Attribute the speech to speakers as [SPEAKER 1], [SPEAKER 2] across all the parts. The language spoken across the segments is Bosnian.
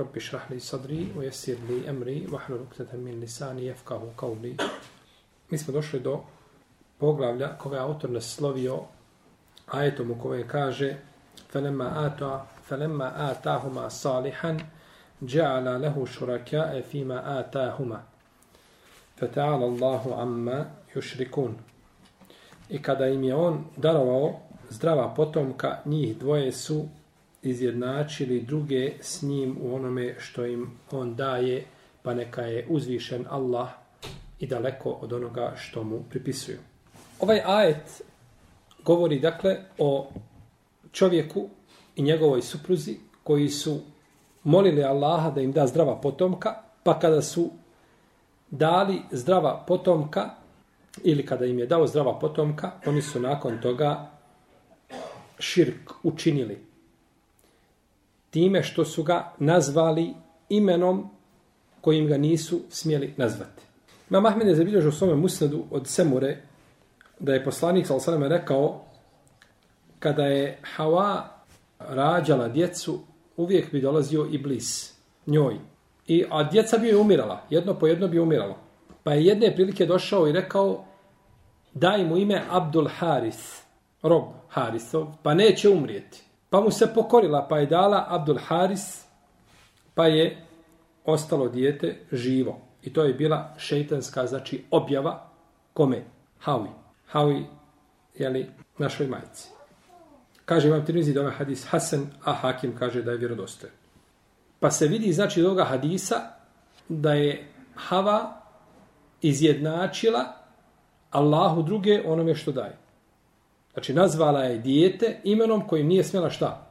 [SPEAKER 1] رب اشرح لي صدري ويسر لي أمري واحلل عقدة من لساني يفقهوا قولي Mi smo došli do poglavlja koga je autor naslovio ajetom u kojem kaže فَلَمَّا آتَا فَلَمَّا آتَاهُمَا صَالِحًا جَعَلَ لَهُ شُرَكَاءَ فِيمَا آتَاهُمَا فَتَعَالَ اللَّهُ عَمَّا يُشْرِكُونَ I kada im je on darovao zdrava potomka, njih dvoje su izjednačili druge s njim u onome što im on daje, pa neka je uzvišen Allah i daleko od onoga što mu pripisuju. Ovaj ajet govori dakle o čovjeku i njegovoj supruzi koji su molili Allaha da im da zdrava potomka, pa kada su dali zdrava potomka ili kada im je dao zdrava potomka, oni su nakon toga širk učinili time što su ga nazvali imenom kojim ga nisu smjeli nazvati. Imam Ahmed je zabilježio u svome musnadu od Semure da je poslanik s.a.v. rekao kada je Hawa rađala djecu, uvijek bi dolazio i blis njoj. I, a djeca bi je umirala, jedno po jedno bi umiralo. Pa je jedne prilike došao i rekao daj mu ime Abdul Haris, rob Harisov, pa neće umrijeti. Pa mu se pokorila, pa je dala Abdul Haris, pa je ostalo dijete živo. I to je bila šeitanska, znači objava kome? Hawi. Hawi, jeli, našoj majici. Kaže imam Tirmizi da ovaj hadis Hasan, a Hakim kaže da je vjerodostojen. Pa se vidi, znači, od ovoga hadisa da je Hava izjednačila Allahu druge onome što daje. Znači, nazvala je dijete imenom kojim nije smjela šta?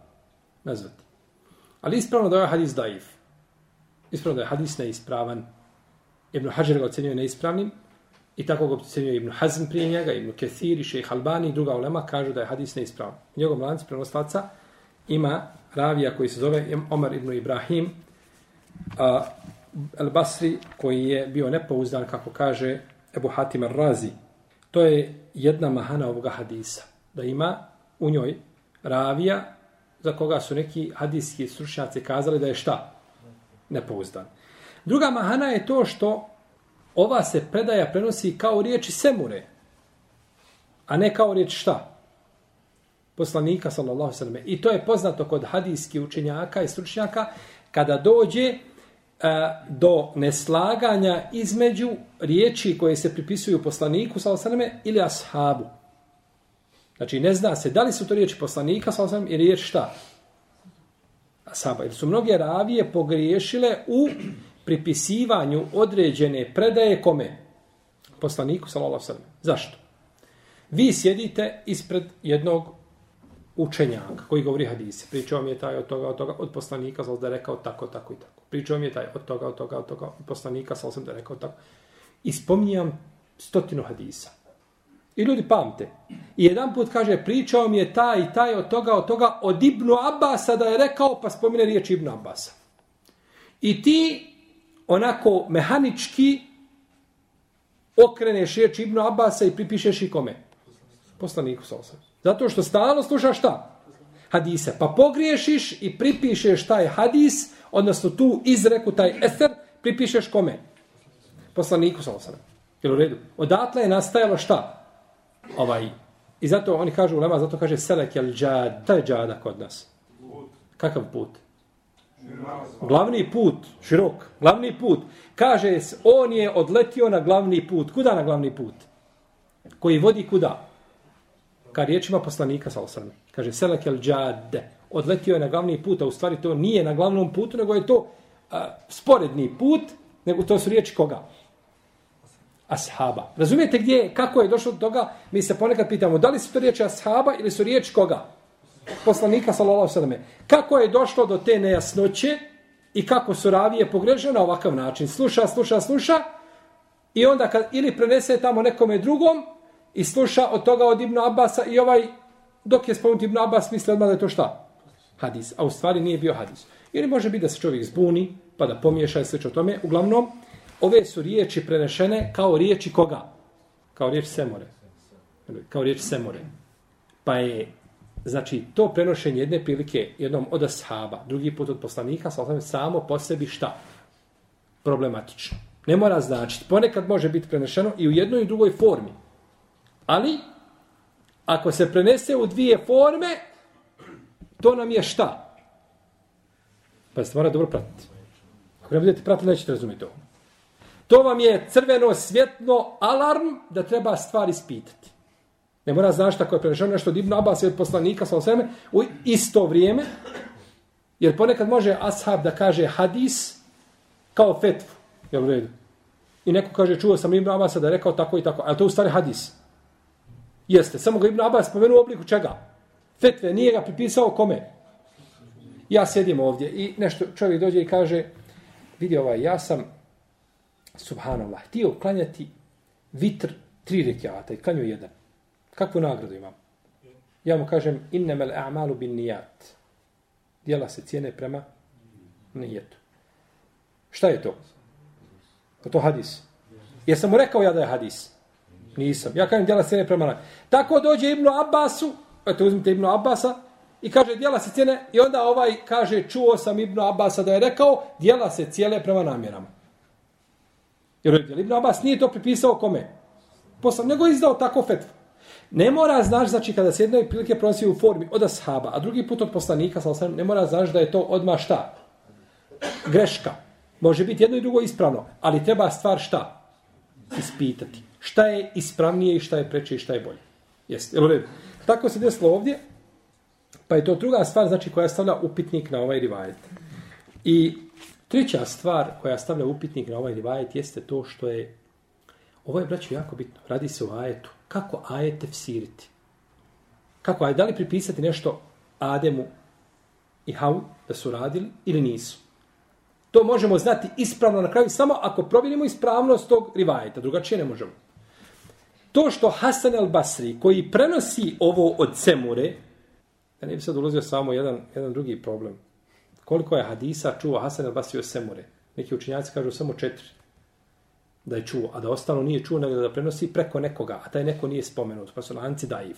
[SPEAKER 1] Nazvati. Ali ispravno da je ovaj hadis daif. Ispravno da je hadis neispravan. Ibn Hajar ga ocenio neispravnim i tako ga ocenio Ibn Hazm prije njega, Ibn Kethir i Šejh Albani i druga ulema kažu da je hadis neispravan. U njegovom lanci prenoslaca ima ravija koji se zove Omar ibn Ibrahim a, El Basri koji je bio nepouzdan kako kaže Ebu Hatim Razi. To je jedna mahana ovoga hadisa da ima u njoj ravija za koga su neki hadijski stručnjaci kazali da je šta? Nepouzdan. Druga mahana je to što ova se predaja prenosi kao riječi semure, a ne kao riječ šta? Poslanika, sallallahu sallam. I to je poznato kod hadijskih učenjaka i stručnjaka kada dođe do neslaganja između riječi koje se pripisuju poslaniku, sallallahu ili ashabu. Znači, ne zna se da li su to riječi poslanika, sa ili riječ šta? Ashaba. Jer su mnoge ravije pogriješile u pripisivanju određene predaje kome? Poslaniku, sallallahu sallam. Zašto? Vi sjedite ispred jednog učenjaka koji govori hadise. Pričao mi je taj od toga, od toga, od poslanika, sal da je rekao tako, tako i tako. Pričao mi je taj od toga, od toga, od toga, od poslanika, sallallahu da je rekao tako. I spominjam stotinu hadisa. I ljudi pamte. I jedan put kaže, pričao mi je taj i taj od toga, od toga, od Ibnu Abasa da je rekao, pa spomine riječ Ibnu Abasa. I ti onako mehanički okreneš riječ Ibnu Abasa i pripišeš i kome? Poslaniku sa osam. Zato što stalno slušaš šta? Hadise. Pa pogriješiš i pripišeš taj hadis, odnosno tu izreku, taj eser, pripišeš kome? Poslaniku sa osam. Jel u redu? Odatle je nastajalo šta? ovaj i zato oni kažu ulema zato kaže selek jel džad taj džada kod nas kakav put glavni put širok glavni put kaže on je odletio na glavni put kuda na glavni put koji vodi kuda ka riječima poslanika sa osrme kaže selek el džade. odletio je na glavni put a u stvari to nije na glavnom putu nego je to a, sporedni put nego to su riječi koga ashaba. Razumijete gdje, kako je došlo do toga? Mi se ponekad pitamo, da li su to riječi ashaba ili su riječi koga? Poslanika, sallallahu sallam. Kako je došlo do te nejasnoće i kako su ravije pogrežene na ovakav način? Sluša, sluša, sluša, I onda kad ili prenese tamo nekome drugom i sluša od toga od Ibn Abasa i ovaj dok je spomenut Ibn Abbas misli odmah da je to šta? Hadis. A u stvari nije bio hadis. Ili može biti da se čovjek zbuni pa da pomiješa i sve o tome. Uglavnom, ove su riječi prenešene kao riječi koga? Kao riječ Semore. Kao riječ Semore. Pa je Znači, to prenošenje jedne prilike jednom od ashaba, drugi put od poslanika, samo po sebi šta? Problematično. Ne mora značiti. Ponekad može biti prenešeno i u jednoj i drugoj formi. Ali, ako se prenese u dvije forme, to nam je šta? Pa se mora dobro pratiti. Ako ne budete pratili, nećete razumjeti ovo. To vam je crveno svjetlo alarm da treba stvari ispitati. Ne mora znaš tako je prenešeno nešto od Ibn Abbas od poslanika sa osveme u isto vrijeme. Jer ponekad može ashab da kaže hadis kao fetvu. Jel u redu? I neko kaže, čuo sam Ibn Abbas da je rekao tako i tako. A to u stvari hadis. Jeste. Samo ga Ibn Abbas spomenuo u obliku čega? Fetve. Nije ga pripisao kome? Ja sjedim ovdje i nešto čovjek dođe i kaže, vidi ovaj, ja sam, subhanallah, htio klanjati vitr tri rekiata i klanju jedan. Kakvu nagradu imam? Ja mu kažem, innemel a'malu bin nijat. Dijela se cijene prema nijetu. Šta je to? Je to hadis? Jesam mu rekao ja da je hadis? Nisam. Ja kažem, djela se cijene prema nijetu. Tako dođe Ibnu Abbasu, eto uzmite Ibnu Abbasa, i kaže, djela se cijene, i onda ovaj kaže, čuo sam Ibnu Abbasa da je rekao, djela se cijele prema namjerama. Jer Ibnu Abbas nije to pripisao kome? Poslam, nego izdao tako fetvu. Ne mora znaš, znači, kada se jednoj prilike pronosi u formi od ashaba, a drugi put od poslanika, sam, ne mora znaš da je to odma šta? Greška. Može biti jedno i drugo ispravno, ali treba stvar šta? Ispitati. Šta je ispravnije i šta je preče i šta je bolje. Jeste, jel u redu? Tako se desilo ovdje, pa je to druga stvar, znači, koja stavlja upitnik na ovaj rivajet. I treća stvar koja stavlja upitnik na ovaj rivajet jeste to što je, ovo je, braću, jako bitno, radi se o ajetu kako ajete vsiriti? Kako ajete? Da li pripisati nešto Ademu i Havu da su radili ili nisu? To možemo znati ispravno na kraju samo ako provjerimo ispravnost tog rivajeta. Drugačije ne možemo. To što Hasan al-Basri, koji prenosi ovo od Semure, ja ne bi sad ulazio samo jedan, jedan drugi problem. Koliko je hadisa čuo Hasan al-Basri od Semure? Neki učinjaci kažu samo četiri da je čuo, a da ostalo nije čuo, nego da prenosi preko nekoga, a taj neko nije spomenut, pa su lanci daif.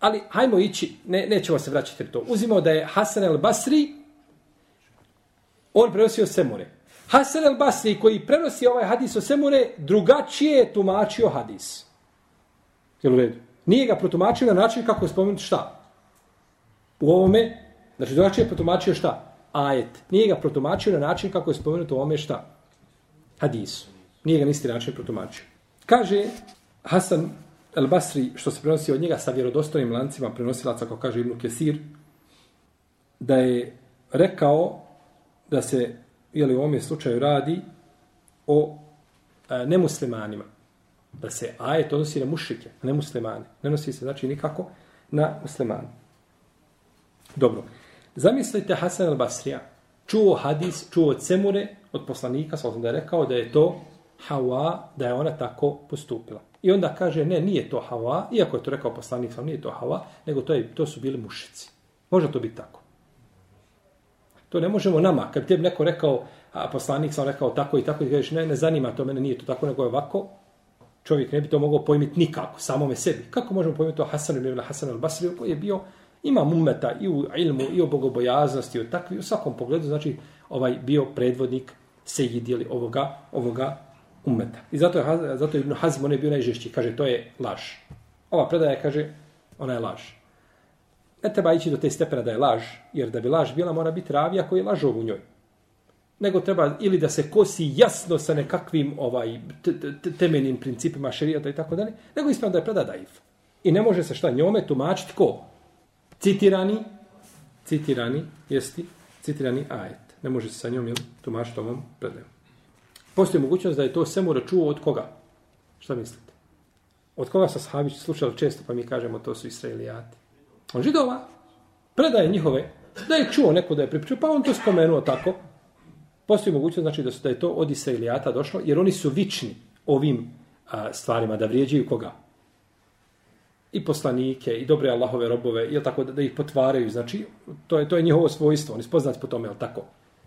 [SPEAKER 1] Ali, hajmo ići, ne, nećemo se vraćati to. Uzimo da je Hasan el-Basri, on prenosio Semure. Hasan el-Basri, koji prenosi ovaj hadis o Semure, drugačije je tumačio hadis. Jel u redu? Nije ga protumačio na način kako je spomenut šta? U ovome, znači drugačije je protumačio šta? Ajet. Nije ga protumačio na način kako je spomenut u ovome šta? Hadisu. Nije ga nisti način protumačio. Kaže Hasan el Basri, što se prenosi od njega sa vjerodostojnim lancima prenosilaca, kao kaže Ibn Kesir, da je rekao da se, jeli u ovome slučaju radi o e, nemuslimanima. Da se ajet odnosi na mušike, a ne muslimane. Ne nosi se, znači, nikako na muslimane. Dobro. Zamislite Hasan al-Basrija. Čuo hadis, čuo cemure od poslanika, sa da je rekao da je to Hawa da je ona tako postupila. I onda kaže, ne, nije to Hawa, iako je to rekao poslanik, sam nije to Hawa, nego to, je, to su bili mušici. Može to biti tako. To ne možemo nama. Kad tebi neko rekao, a poslanik sam rekao tako i tako, i kažeš, ne, ne zanima to, mene nije to tako, nego je ovako, čovjek ne bi to mogao pojmiti nikako, samome sebi. Kako možemo pojmiti to Hasan ibn Hasan al-Basri, koji je bio, ima mumeta i u ilmu, i u bogobojaznosti, i u, takvi, u svakom pogledu, znači, ovaj bio predvodnik sejidili ovoga, ovoga ummeta. I zato je, zato je Ibn Hazim, on je bio najžešći. Kaže, to je laž. Ova predaja kaže, ona je laž. Ne treba ići do te stepena da je laž, jer da bi laž bila, mora biti ravija koji je lažov u njoj. Nego treba ili da se kosi jasno sa nekakvim ovaj temeljnim principima šerijata i tako dalje, nego ispravno da je predaja daif. I ne može se šta njome tumačiti ko? Citirani, citirani, jesti, citirani ajet. Ne može se sa njom tumačiti ovom predajom. Postoji mogućnost da je to Semura čuo od koga? Šta mislite? Od koga sa sahabići slušali često, pa mi kažemo to su Israelijati. On židova predaje njihove, da je čuo neko da je pripričao, pa on to spomenuo tako. Postoji mogućnost znači da, su, da je to od Israelijata došlo, jer oni su vični. ovim a, stvarima, da vrijeđaju koga? I poslanike, i dobre Allahove robove, jel tako da, da ih potvaraju, znači, to je, to je njihovo svojstvo, oni spoznati po tome, je tako?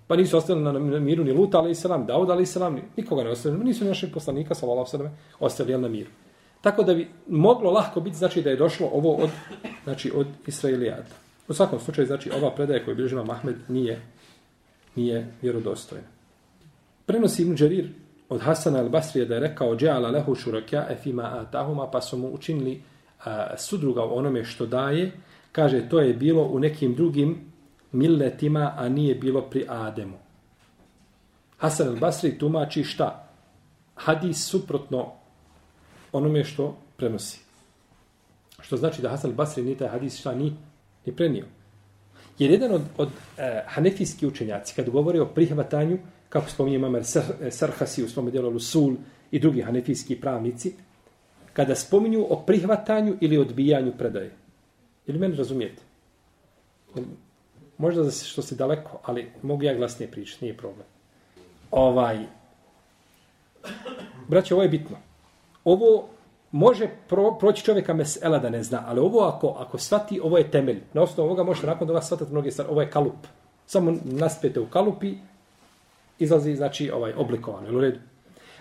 [SPEAKER 1] Pa nisu ostali na, na miru ni Luta, ali i salam, Daud, ali i salam, nikoga ne ostali, nisu naših poslanika, sallallahu sallam, ostali na miru. Tako da bi moglo lahko biti, znači, da je došlo ovo od, znači, od Israilijata. U svakom slučaju, znači, ova predaja koju bilježima Mahmed nije, nije vjerodostojna. Prenosi Ibn Đarir od Hasana al-Basrije da je rekao džala lehu šurakja efima atahuma, pa su mu učinili a, sudruga u onome što daje. Kaže, to je bilo u nekim drugim milletima, a nije bilo pri Ademu. Hasan al-Basri tumači šta? Hadis suprotno onome što prenosi. Što znači da Hasan al-Basri nije taj hadis šta ni, ni prenio. Jer jedan od, od e, hanefijski učenjaci, kad govori o prihvatanju, kako spominje Mamer e, Sarhasi u svom djelu Lusul i drugi hanefijski pravnici, kada spominju o prihvatanju ili odbijanju predaje. Ili meni razumijete? Možda da se što se daleko, ali mogu ja glasnije pričati, nije problem. Ovaj, braće, ovo je bitno. Ovo može pro, proći čovjeka mesela da ne zna, ali ovo ako, ako svati, ovo je temelj. Na osnovu ovoga možete nakon toga shvatati mnoge stvari. Ovo je kalup. Samo naspete u kalupi, izlazi, znači, ovaj, oblikovano. U redu.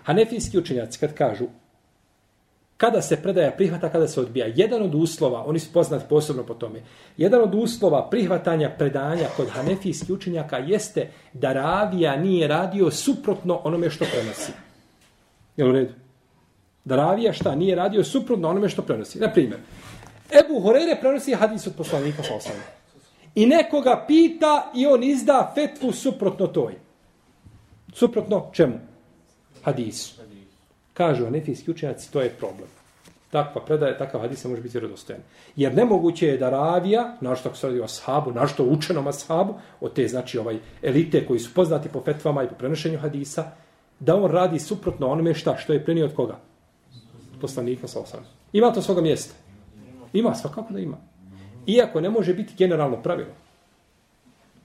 [SPEAKER 1] Hanefijski učenjaci kad kažu kada se predaja prihvata, kada se odbija. Jedan od uslova, oni su poznati posebno po tome, jedan od uslova prihvatanja predanja kod hanefijskih učenjaka jeste da ravija nije radio suprotno onome što prenosi. Je u redu? Da ravija šta? Nije radio suprotno onome što prenosi. Na primjer, Ebu Horere prenosi hadis od poslanika sa osam. I nekoga pita i on izda fetvu suprotno toj. Suprotno čemu? Hadisu. Kažu anefijski učenjaci, to je problem. Takva predaje, takav hadis može biti vjerodostojan. Jer nemoguće je da ravija, našto ako se radi o ashabu, našto učenom ashabu, od te znači ovaj elite koji su poznati po fetvama i po prenošenju hadisa, da on radi suprotno onome šta, što je prenio od koga? Poslanika sa osam. Ima to svoga mjesta? Ima, svakako da ima. Iako ne može biti generalno pravilo.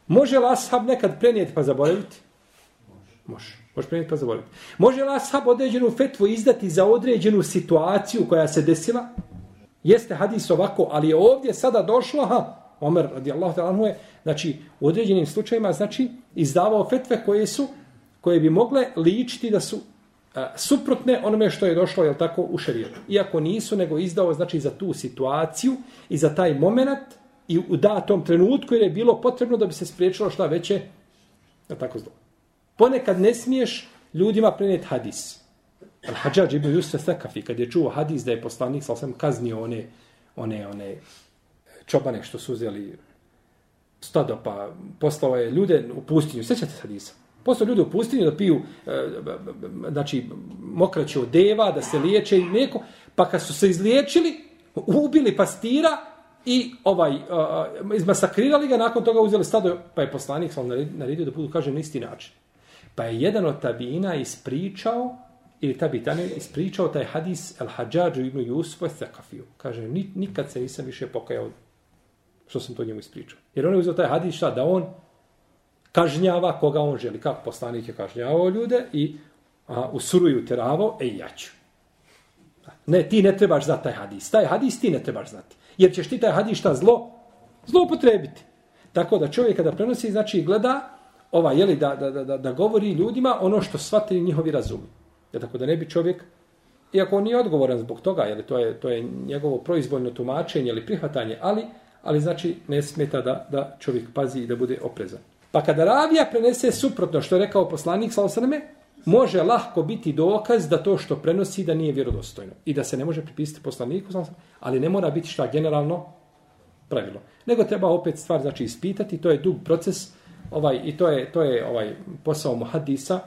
[SPEAKER 1] Može li ashab nekad prenijeti pa zaboraviti? Može. Može prenijeti pa zaboraviti. Može li ashab određenu fetvu izdati za određenu situaciju koja se desila? Jeste hadis ovako, ali je ovdje sada došlo, ha, Omer radijallahu ta'ala je, znači, u određenim slučajima, znači, izdavao fetve koje su, koje bi mogle ličiti da su a, suprotne onome što je došlo, jel tako, u šarijetu. Iako nisu, nego izdao, znači, za tu situaciju i za taj moment i u datom trenutku jer je bilo potrebno da bi se spriječilo šta veće, jel tako, zlo. Ponekad ne smiješ ljudima prenijeti hadis. Al-Hajjaj ibn Yusuf Sakafi, kad je čuo hadis da je poslanik, sal sam kaznio one, one, one čobane što su uzeli stado, pa poslao je ljude u pustinju. Sjećate se hadisa? Poslao ljudi u pustinju da piju e, znači, mokraće od deva, da se liječe i neko. Pa kad su se izliječili, ubili pastira i ovaj uh, izmasakrirali ga, nakon toga uzeli stado, pa je poslanik sam naredio da budu, kažem, na isti način. Pa je jedan od tabina ispričao, ili tabitane ispričao taj hadis El Hadžađu ibn Jusuf Thakafiju. Kaže, nikad se nisam više pokajao što sam to njemu ispričao. Jer on je uzeo taj hadis šta? Da on kažnjava koga on želi. Kako poslanik je kažnjavao ljude i a, usuruju teravo, e ja ću. Ne, ti ne trebaš znati taj hadis. Taj hadis ti ne trebaš znati. Jer ćeš ti taj hadis šta zlo? Zlo upotrebiti. Tako da čovjek kada prenosi, znači gleda ova, jeli, da, da, da, da govori ljudima ono što shvatili njihovi razumi. Ja tako da ne bi čovjek, iako on nije odgovoran zbog toga, jeli, to, je, to je njegovo proizvoljno tumačenje ili prihvatanje, ali, ali znači ne smeta da, da čovjek pazi i da bude oprezan. Pa kada ravija prenese suprotno što je rekao poslanik sa osrme, može lahko biti dokaz da to što prenosi da nije vjerodostojno i da se ne može pripisati poslaniku, ali ne mora biti šta generalno pravilo. Nego treba opet stvar znači ispitati, to je dug proces, ovaj i to je to je ovaj posao muhadisa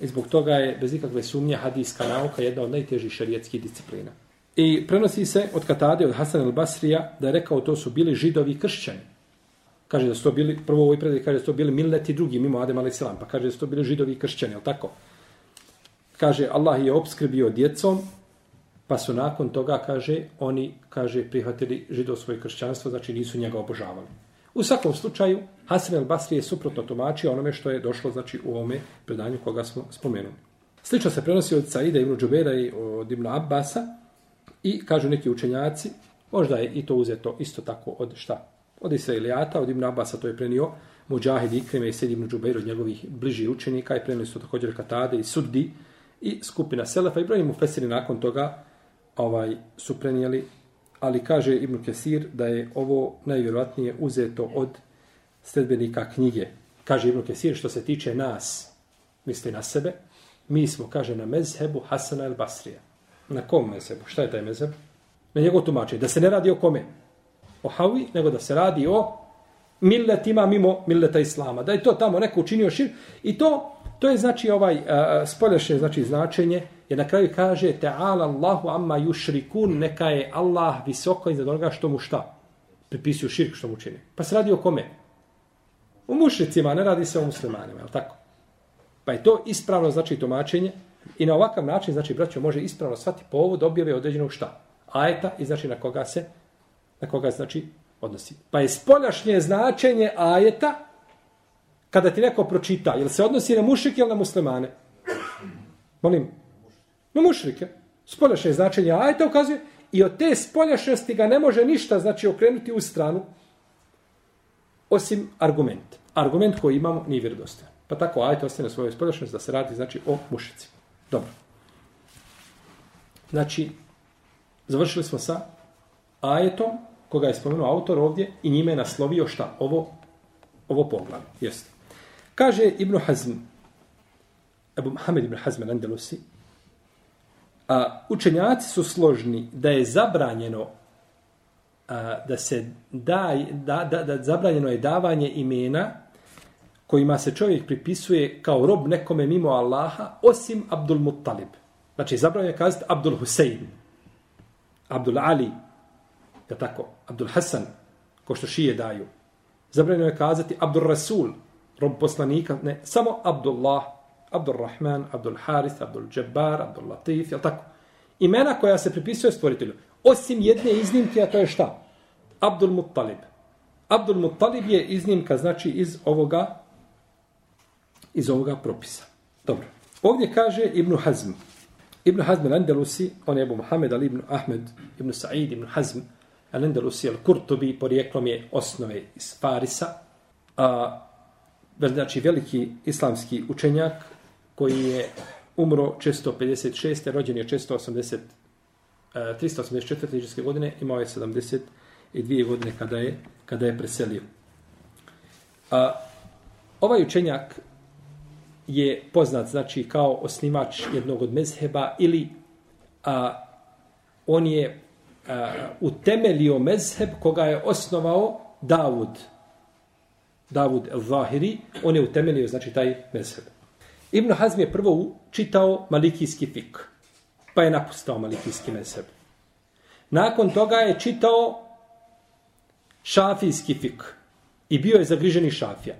[SPEAKER 1] i zbog toga je bez ikakve sumnje hadiska nauka jedna od najtežih šerijatskih disciplina. I prenosi se od Katade, od Hasan al-Basrija, da je rekao to su bili židovi kršćani. Kaže da su to bili, prvo ovoj predaj kaže da su to bili milleti drugi, mimo Adem a.s. Pa kaže da su to bili židovi kršćani, je tako? Kaže, Allah je obskrbio djecom, pa su nakon toga, kaže, oni, kaže, prihvatili židovstvo i kršćanstvo, znači nisu njega obožavali. U svakom slučaju, Hasan el Basri je suprotno tumačio onome što je došlo znači, u ovome predanju koga smo spomenuli. Slično se prenosi od Saida ibn Džubera i od ibn Abbasa i kažu neki učenjaci, možda je i to uzeto isto tako od šta? Od Israilijata, od ibn Abasa to je prenio Mujahid Ikrime i Sedi ibn Džubeir od njegovih bližih učenika i prenio su također Katade i Suddi i skupina Selefa i brojni mu fesiri nakon toga ovaj su prenijeli ali kaže Ibn Kesir da je ovo najvjerojatnije uzeto od sledbenika knjige. Kaže Ibn Kesir što se tiče nas, misli na sebe, mi smo, kaže, na mezhebu Hasana el Basrija. Na kom mezhebu? Šta je taj mezheb? Na njegov tumačenje. Da se ne radi o kome? O Havi, nego da se radi o milletima mimo milleta Islama. Da je to tamo neko učinio šir. I to, to je znači ovaj uh, spoljašnje znači značenje jer na kraju kaže ta'ala Allahu amma yushrikun neka je Allah visoko iznad onoga što mu šta pripisuju širk što mu čini. Pa se radi o kome? U mušricima, ne radi se o muslimanima, je tako? Pa je to ispravno znači tumačenje i na ovakav način, znači, braćo, može ispravno svati povod objave određenog šta? Ajeta i znači na koga se, na koga znači odnosi. Pa je spoljašnje značenje ajeta kada ti neko pročita, jel se odnosi na mušrike ili na muslimane? Molim, na mušrike. Spoljašnje značenje ajeta ukazuje i od te spoljašnjosti ga ne može ništa znači okrenuti u stranu osim argument. Argument koji imamo nije vjerodostojan. Pa tako ajte ostaje na svojoj spoljašnjosti da se radi znači o mušici. Dobro. Znači, završili smo sa ajetom koga je spomenuo autor ovdje i njime je naslovio šta? Ovo, ovo poglavlje. Jeste. Kaže Ibn Hazm, Ebu Mohamed Ibn Hazm al-Andalusi, a učenjaci su složni da je zabranjeno a, da se da, da, da, da zabranjeno je davanje imena kojima se čovjek pripisuje kao rob nekome mimo Allaha, osim Abdul Muttalib. Znači, zabranjeno je kazati Abdul Husein, Abdul Ali, je tako, Abdul Hasan, ko što šije daju. Zabranjeno je kazati Abdul Rasul, rob poslanika, ne, samo Abdullah, Abdul Rahman, Abdul Harith, Abdul Jabbar, Abdul Latif, jel tako? Imena koja se pripisuje stvoritelju. Osim jedne iznimke, a to je šta? Abdul Muttalib. Abdul Muttalib je iznimka, znači, iz ovoga iz ovoga propisa. Dobro. Ovdje kaže Ibn Hazm. Ibn Hazm al-Andalusi, on je Abu Muhammed ali ibn Ahmed, ibn Sa'id, ibn Hazm al-Andalusi al-Kurtubi, porijeklom je osnove iz Farisa. A, znači veliki islamski učenjak koji je umro 656. rođen je 680 384. iđeske godine, imao je 72 godine kada je, kada je preselio. A, ovaj učenjak je poznat znači kao osnivač jednog od mezheba ili a, on je uh, utemelio mezheb koga je osnovao Davud. Davud el-Zahiri, on je utemelio znači taj mezheb. Ibn Hazm je prvo čitao malikijski fik, pa je napustao malikijski mezheb. Nakon toga je čitao šafijski fik i bio je zagriženi šafija.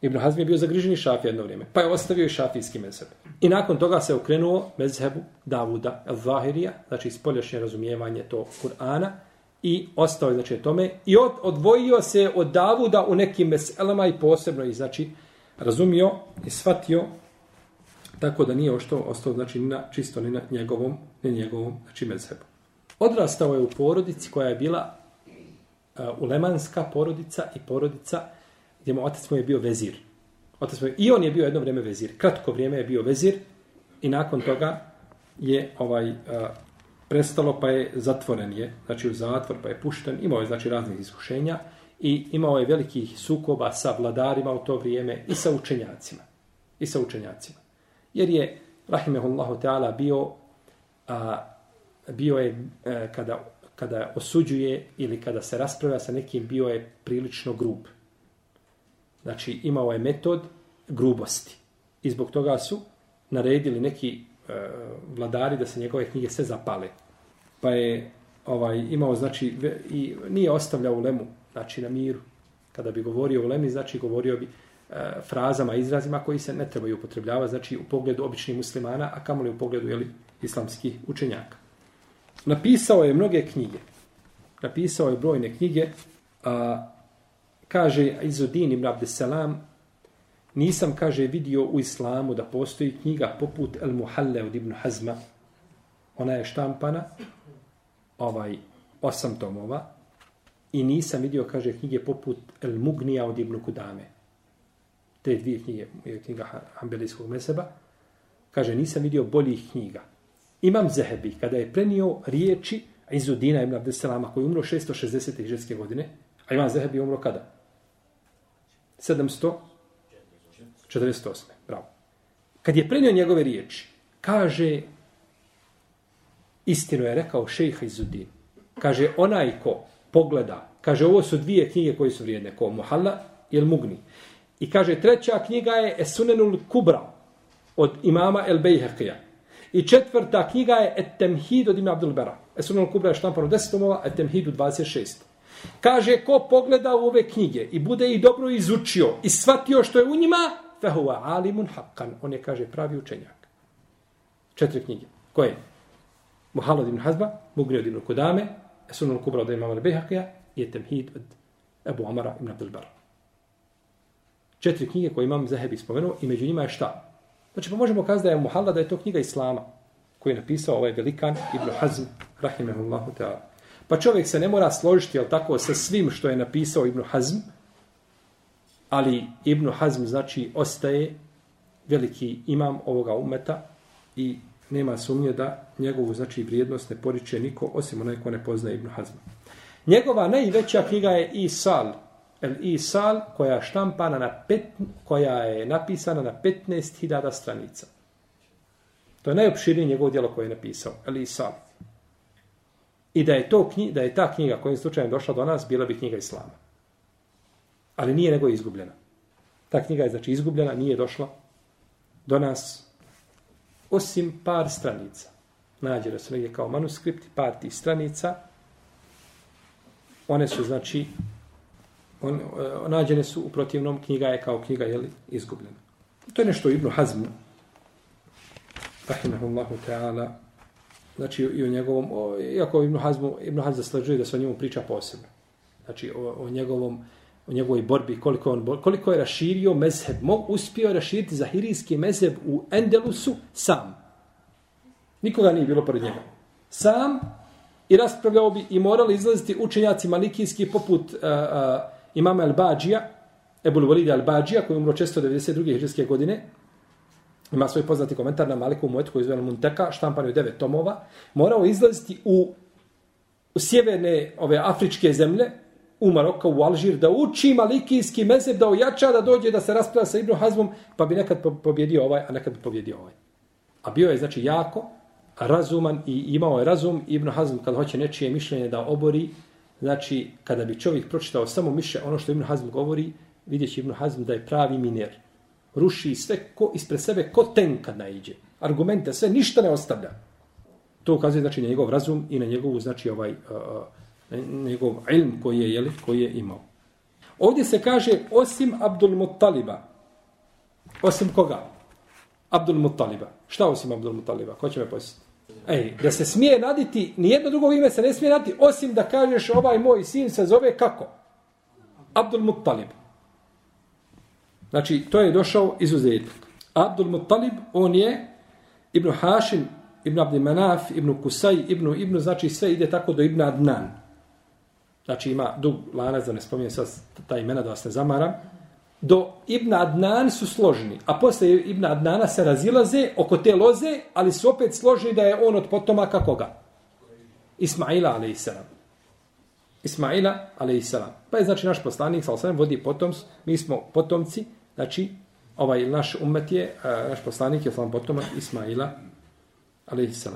[SPEAKER 1] Ibn Hazm je bio zagriženi šafija jedno vrijeme, pa je ostavio i šafijski mezheb. I nakon toga se okrenuo mezhebu Davuda al-Zahirija, znači spoljašnje razumijevanje to Kur'ana, i ostao je znači tome, i od, odvojio se od Davuda u nekim meselama i posebno i znači razumio i shvatio tako da nije ošto ostao znači na, čisto ni na njegovom, ni njegovom znači mezhebu. Odrastao je u porodici koja je bila uh, ulemanska porodica i porodica njemu otac mu je bio vezir. Otac mu je, I on je bio jedno vrijeme vezir. Kratko vrijeme je bio vezir i nakon toga je ovaj a, prestalo pa je zatvoren je, znači u zatvor pa je pušten, imao je znači raznih iskušenja i imao je velikih sukoba sa vladarima u to vrijeme i sa učenjacima. I sa učenjacima. Jer je, rahimehullahu ta'ala, bio, a, bio je a, kada, kada osuđuje ili kada se raspravlja sa nekim, bio je prilično grub. Znači, imao je metod grubosti. I zbog toga su naredili neki e, vladari da se njegove knjige sve zapale. Pa je ovaj imao, znači, ve, i nije ostavljao u lemu, znači, na miru. Kada bi govorio u lemi, znači, govorio bi e, frazama, izrazima koji se ne trebaju upotrebljavati, znači, u pogledu običnih muslimana, a kamoli u pogledu, jeli, islamskih učenjaka. Napisao je mnoge knjige. Napisao je brojne knjige, a kaže Izudin ibn Abdesalam, nisam, kaže, vidio u islamu da postoji knjiga poput El Muhalle od Ibn Hazma. Ona je štampana, ovaj, osam tomova. I nisam vidio, kaže, knjige poput El Mugnija od Ibn Kudame. Te dvije knjige, je knjiga Ambelijskog meseba. Kaže, nisam vidio boljih knjiga. Imam Zehebi, kada je prenio riječi Izudina ibn Abdeselama, koji je umro 660. ženske godine, a Imam Zehebi je umro kada? 748. Bravo. Kad je prenio njegove riječi, kaže, istinu je rekao šejha Izudin. Kaže, onaj ko pogleda, kaže, ovo su dvije knjige koje su vrijedne, ko Muhalla i El Mugni. I kaže, treća knjiga je Esunenul Kubra od imama El Bejheqija. I četvrta knjiga je Et Temhid od ima Abdul Bera. Esunenul Kubra je štampan u 10 tomova, Et Temhid u 26. Kaže, ko pogleda u ove knjige i bude ih dobro izučio i shvatio što je u njima, fehuva alimun haqqan. On je, kaže, pravi učenjak. Četiri knjige. Koje? Muhalad ibn Hazba, Mugni od Ibn Kudame, Esunenul Kubra od imama El i Et Temhid od Ebu Amara ibn Abdul četiri knjige koje imam Zahebi spomenuo i među njima je šta? Znači, pa možemo kazati da je Muhalla, da je to knjiga Islama koju je napisao ovaj velikan Ibn Hazm, rahimahullahu ta'ala. Pa čovjek se ne mora složiti, jel tako, sa svim što je napisao Ibn Hazm, ali Ibn Hazm, znači, ostaje veliki imam ovoga umeta i nema sumnje da njegovu, znači, vrijednost ne poriče niko, osim onaj ko ne poznaje Ibn Hazma. Njegova najveća knjiga je Isal, El Isal koja je štampana na pet, koja je napisana na 15.000 stranica. To je najopširnije njegovo djelo koje je napisao. El Isal. I da je, to knjiga, da je ta knjiga kojim slučajem došla do nas, bila bi knjiga Islama. Ali nije nego izgubljena. Ta knjiga je znači izgubljena, nije došla do nas osim par stranica. Nađe su negdje kao manuskripti, par tih stranica. One su znači on, e, nađene su u protivnom knjiga je kao knjiga je izgubljena. To je nešto Ibn Hazm rahimahullahu ta'ala znači i o njegovom o, iako Ibn Hazm Ibn Hazm zaslađuje da se o njemu priča posebno. Znači o, o njegovom o njegovoj borbi, koliko, on, koliko je raširio mezheb, Mog uspio je raširiti zahirijski mezheb u Endelusu sam. Nikoga nije bilo pored njega. Sam i raspravljao bi i morali izlaziti učenjaci malikijski poput uh, uh, imama Al-Bađija, Ebul Walid Al-Bađija, koji je umro često 92. hiđarske godine, ima svoj poznati komentar na Maliku Muetu, koji je zove Munteka, štampan je devet tomova, morao izlaziti u, u sjeverne ove afričke zemlje, u Maroka, u Alžir, da uči malikijski mezeb, da ojača, da dođe, da se raspravlja sa Ibn Hazmom, pa bi nekad pobjedio ovaj, a nekad bi pobjedio ovaj. A bio je, znači, jako razuman i imao je razum Ibn Hazm kad hoće nečije mišljenje da obori, Znači, kada bi čovjek pročitao samo miše ono što Ibn Hazm govori, vidjet će Ibn Hazm da je pravi miner. Ruši sve ko, ispred sebe ko tenka naiđe. Argumente, sve, ništa ne ostavlja. To ukazuje znači na njegov razum i na njegovu, znači ovaj, uh, njegov ilm koji je, jeli, koji je imao. Ovdje se kaže osim Abdul Muttaliba. Osim koga? Abdul Muttaliba. Šta osim Abdul Muttaliba? Ko će me posjetiti? Ej, da se smije naditi, nijedno drugo ime se ne smije naditi, osim da kažeš ovaj moj sin se zove kako? Abdul Muttalib. Znači, to je došao izuzetak. Abdul Muttalib, on je Ibn Hašim, Ibn Abdi Manaf, Ibn Kusaj, Ibn, Ibn, znači sve ide tako do Ibn Adnan. Znači ima dug lanac, da ne spominjem sad ta imena da vas ne zamaram do Ibn Adnan su složeni, a posle Ibn Adnana se razilaze oko te loze, ali su opet složeni da je on od potomaka koga? Ismaila, a.s. Ismaila, a.s. Pa je znači naš poslanik, sa osam, vodi potoms, mi smo potomci, znači ovaj naš umet je, naš poslanik je sam potomak Ismaila, a.s.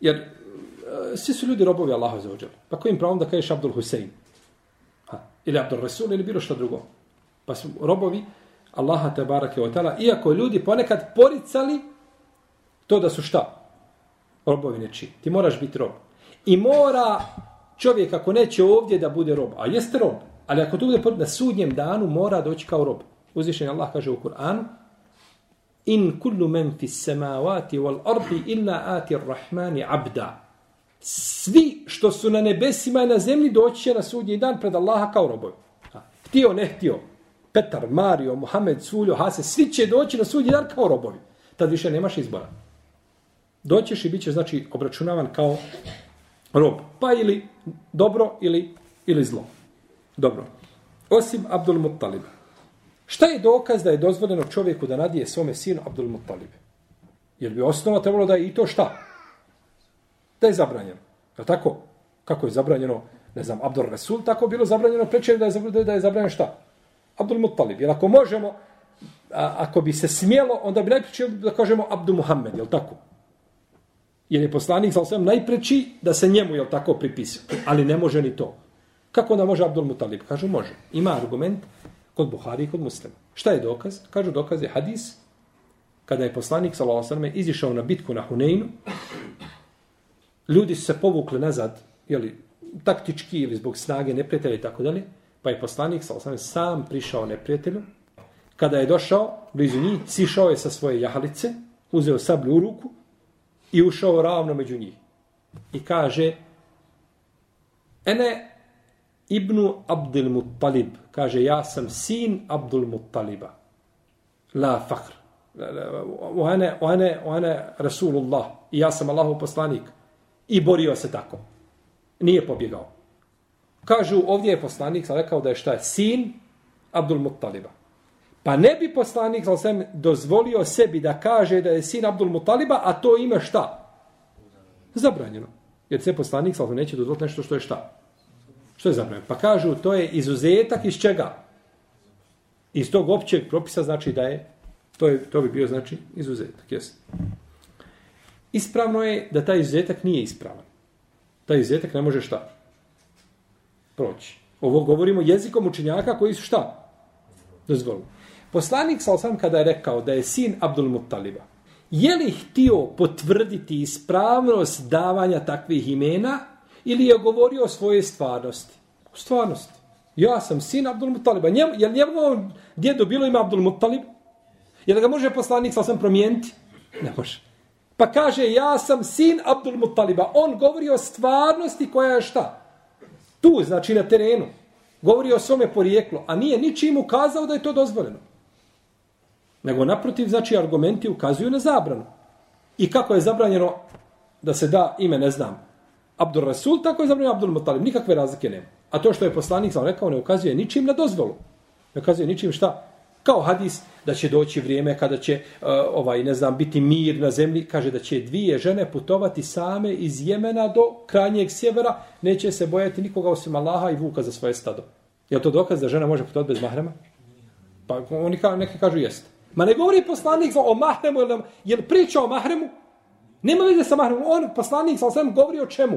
[SPEAKER 1] Jer e, svi su ljudi robovi Allaha za ođel. Pa kojim pravom da kažeš Abdul Husein? Ha. Ili Abdul Rasul ili bilo što drugo. Pa su robovi Allaha te barake o tala, iako ljudi ponekad poricali to da su šta? Robovi neči. Ti moraš biti rob. I mora čovjek ako neće ovdje da bude rob, a jeste rob, ali ako to bude na sudnjem danu mora doći kao rob. Uzvišen Allah kaže u Kur'anu In kullu men fi samavati wal ardi illa ati rahmani abda. Svi što su na nebesima i na zemlji doći će na sudnji dan pred Allaha kao robovi. Htio, ne htio. Petar, Mario, Mohamed, Suljo, Hase, svi će doći na sudnji dan kao robovi. Tad više nemaš izbora. Doćeš i bit ćeš, znači, obračunavan kao rob. Pa ili dobro ili, ili zlo. Dobro. Osim Abdul Muttaliba. Šta je dokaz da je dozvoljeno čovjeku da nadije svome sinu Abdul Muttalib? Jer bi osnova trebalo da je i to šta? Da je zabranjeno. Je tako? Kako je zabranjeno, ne znam, Abdul Rasul, tako bilo zabranjeno prečer da je, zabranjeno, da je zabranjeno šta? Abdul Muttalib. Jer ako možemo, a, ako bi se smjelo, onda bi najpreći da kažemo Abdul Muhammed, je tako? Jer je poslanik, sa osvijem, najpreći da se njemu, je tako, pripisao. Ali ne može ni to. Kako onda može Abdul Muttalib? Kažu, može. Ima argument kod Buhari i kod muslima. Šta je dokaz? Kažu, dokaz je hadis kada je poslanik, sa izišao na bitku na Huneinu, ljudi su se povukli nazad, jeli, taktički ili zbog snage neprijatelja i tako dalje, pa je poslanik sa sam prišao neprijatelju. Kada je došao blizu njih, sišao je sa svoje jahalice, uzeo sablju u ruku i ušao ravno među njih. I kaže, ene ibnu Abdul Muttalib, kaže, ja sam sin Abdul Muttaliba. La fakr. Ohane, ohane, ohane Rasulullah. I ja sam Allahov poslanik. I borio se tako. Nije pobjegao. Kažu, ovdje je poslanik sam rekao da je šta je sin Abdul Muttaliba. Pa ne bi poslanik sam dozvolio sebi da kaže da je sin Abdul Muttaliba, a to ima šta? Zabranjeno. Jer se poslanik sam neće dozvoliti nešto što je šta? Što je zabranjeno? Pa kažu, to je izuzetak iz čega? Iz tog općeg propisa znači da je, to, je, to bi bio znači izuzetak. Jes. Ispravno je da taj izuzetak nije ispravan. Taj izuzetak ne može šta? proći. Ovo govorimo jezikom učenjaka koji su šta? Dozvolili. Poslanik sa osam kada je rekao da je sin Abdul Muttaliba, je li htio potvrditi ispravnost davanja takvih imena ili je govorio o svojoj stvarnosti? O stvarnosti. Ja sam sin Abdul Muttaliba. Njem, je li njegovo djedo bilo ima Abdul Muttalib? Je li ga može poslanik sam promijeniti? Ne može. Pa kaže, ja sam sin Abdul Muttaliba. On govori o stvarnosti koja je šta? tu, znači na terenu, govori o svome porijeklu, a nije ničim ukazao da je to dozvoljeno. Nego naprotiv, znači argumenti ukazuju na zabranu. I kako je zabranjeno da se da ime, ne znam, Abdul Rasul, tako je zabranio Abdul Mutalib. Nikakve razlike nema. A to što je poslanik sam rekao, ne ukazuje ničim na dozvolu. Ne ukazuje ničim šta? Kao hadis da će doći vrijeme kada će uh, ovaj ne znam biti mir na zemlji, kaže da će dvije žene putovati same iz Jemena do krajnjeg sjevera, neće se bojati nikoga osim Allaha i vuka za svoje stado. Je to dokaz da žena može putovati bez mahrema? Pa oni ka, neki kažu jeste. Ma ne govori poslanik o mahremu, jer, jer priča o mahremu? Nema veze sa mahremom. On, poslanik, sa osvijem, govori o čemu?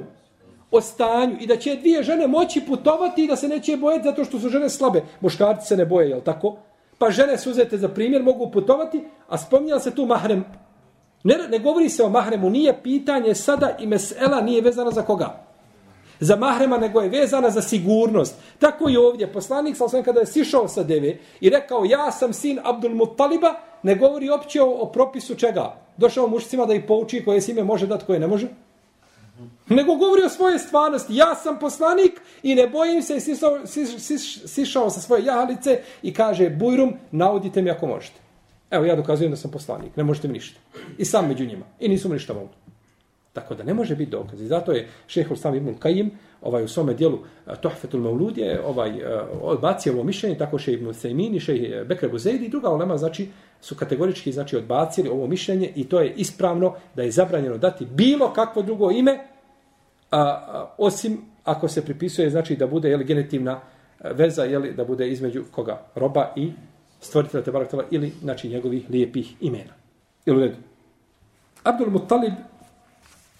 [SPEAKER 1] O stanju. I da će dvije žene moći putovati i da se neće bojati zato što su žene slabe. Muškarci se ne boje, jel tako? Pa žene su uzete za primjer, mogu putovati, a spominjala se tu mahrem. Ne, ne govori se o mahremu, nije pitanje sada i mesela nije vezana za koga? Za mahrema, nego je vezana za sigurnost. Tako i ovdje, poslanik sam kada je sišao sa deve i rekao ja sam sin Abdul Muttaliba, ne govori opće o, o propisu čega? Došao mušcima da ih pouči koje sime ime može dati, koje ne može? Nego govori o svoje stvarnosti. Ja sam poslanik i ne bojim se i sišao, siš, sišao sa svoje jahalice i kaže Bujrum, naudite mi ako možete. Evo ja dokazujem da sam poslanik. Ne možete mi ništa. I sam među njima. I nisu mi ništa mogli. Tako da ne može biti dokaz. I zato je šehol sam Ibn Kajim ovaj, u svome dijelu eh, Tohfetul Maulud je ovaj, eh, odbacio ovo mišljenje, tako še Ibn Sejmin i še eh, Bekre Buzeid i druga olema, znači, su kategorički znači, odbacili ovo mišljenje i to je ispravno da je zabranjeno dati bilo kakvo drugo ime, a, a, osim ako se pripisuje znači da bude jeli, genetivna veza jeli, da bude između koga roba i stvoritelja te baraktela ili znači njegovih lijepih imena. Ili redu. Abdul Muttalib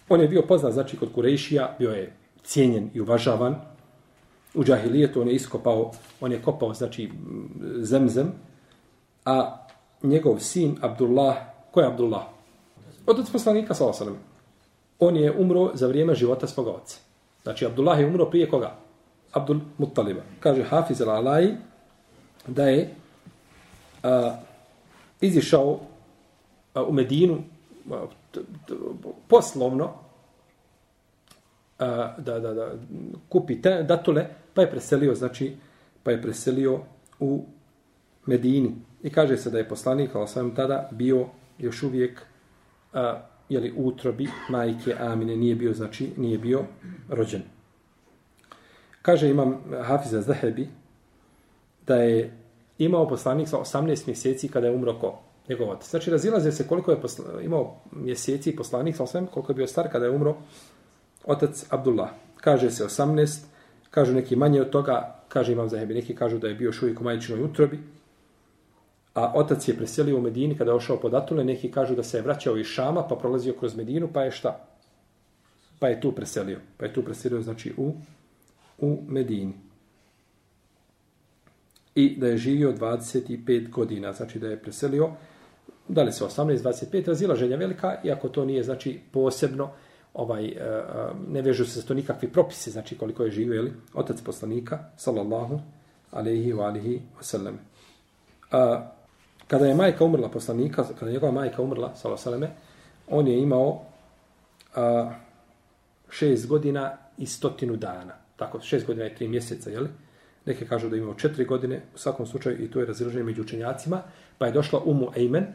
[SPEAKER 1] on je bio poznat znači kod Kurejšija, bio je cijenjen i uvažavan. U džahilijetu on je iskopao, on je kopao znači zemzem, a njegov sin Abdullah, ko je Abdullah? Otac poslanika sallallahu alejhi on je umro za vrijeme života svoga oca. Znači, Abdullah je umro prije koga? Abdul Muttaliba. Kaže Hafiz al-Alai da je a, izišao a, u Medinu a, poslovno a, da, da, da kupi te datule, pa je preselio, znači, pa je preselio u Medini. I kaže se da je poslanik, ali sam tada bio još uvijek a, jeli, utrobi majke Amine, nije bio, znači, nije bio rođen. Kaže imam Hafiza Zahebi da je imao poslanik sa 18 mjeseci kada je umro ko njegov otac. Znači razilaze se koliko je posla, imao mjeseci poslanik sam 8, koliko je bio star kada je umro otac Abdullah. Kaže se 18, kažu neki manje od toga, kaže imam Zahebi, neki kažu da je bio šuvijek u majčinoj utrobi, a otac je preselio u Medini kada je ošao pod Atule, neki kažu da se je vraćao iz Šama, pa prolazio kroz Medinu, pa je šta? Pa je tu preselio. Pa je tu preselio, znači, u, u Medini. I da je živio 25 godina, znači da je preselio, da li se 18, 25, razila ženja velika, iako to nije, znači, posebno, ovaj, e, e, ne vežu se to nikakvi propisi, znači koliko je živio, jeli, otac poslanika, sallallahu alaihi wa alihi wasallam. A, Kada je majka umrla poslanika, kada je njegova majka umrla, sallallahu alaihi on je imao a, šest godina i stotinu dana. Tako, šest godina i tri mjeseca, jeli? Neke kažu da je imao četiri godine, u svakom slučaju, i to je razilaženje među učenjacima, pa je došla Umu Ejmen,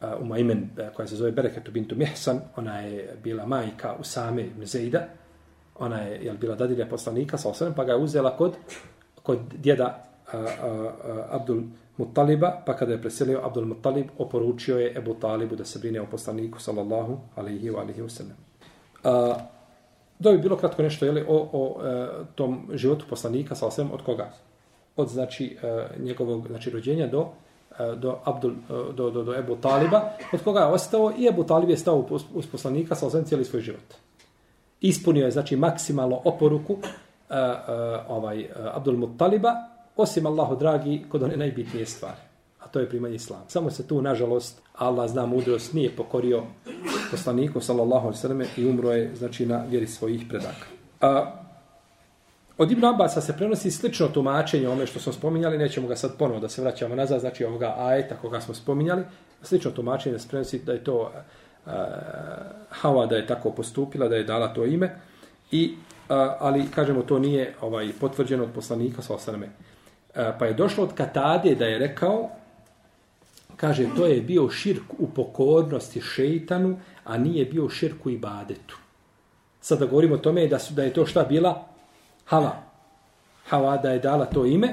[SPEAKER 1] uh, Umu uh, koja se zove Bereketu bintu Mihsan, ona je bila majka Usame ibn Zejda, ona je jel, bila dadilja poslanika, sa osvrem, pa ga je uzela kod, kod djeda uh, uh, uh, Abdul Muttaliba, pa kada je preselio Abdul Muttalib, oporučio je Ebu Talibu da se brine o poslaniku, sallallahu alaihi wa alaihi wa sallam. Uh, da bi bilo kratko nešto jeli, o, o e, tom životu poslanika, sallallahu od koga? Od znači, e, njegovog znači, rođenja do E, do, Abdul, e, do, do, do Ebu Taliba, od koga je ostao i Ebu Talib je stao uz poslanika sa osvijem cijeli svoj život. Ispunio je, znači, maksimalno oporuku uh, uh, ovaj, uh, Abdul Muttaliba, osim Allahu dragi kod one najbitnije stvari. A to je primanje islama. Samo se tu, nažalost, Allah zna mudrost, nije pokorio poslaniku, sallallahu alaihi sallam, i umro je, znači, na vjeri svojih predaka. A, od Ibn Abasa se prenosi slično tumačenje ome što smo spominjali, nećemo ga sad ponovo da se vraćamo nazad, znači ovoga ajeta koga smo spominjali, slično tumačenje se prenosi da je to e, uh, Hava da je tako postupila, da je dala to ime, i, uh, ali kažemo to nije ovaj potvrđeno od poslanika, sa alaihi Uh, e, pa je došlo od Katade da je rekao, kaže, to je bio širk u pokornosti šeitanu, a nije bio širk u ibadetu. Sada govorimo o tome da, su, da je to šta bila? Hava. Hava da je dala to ime.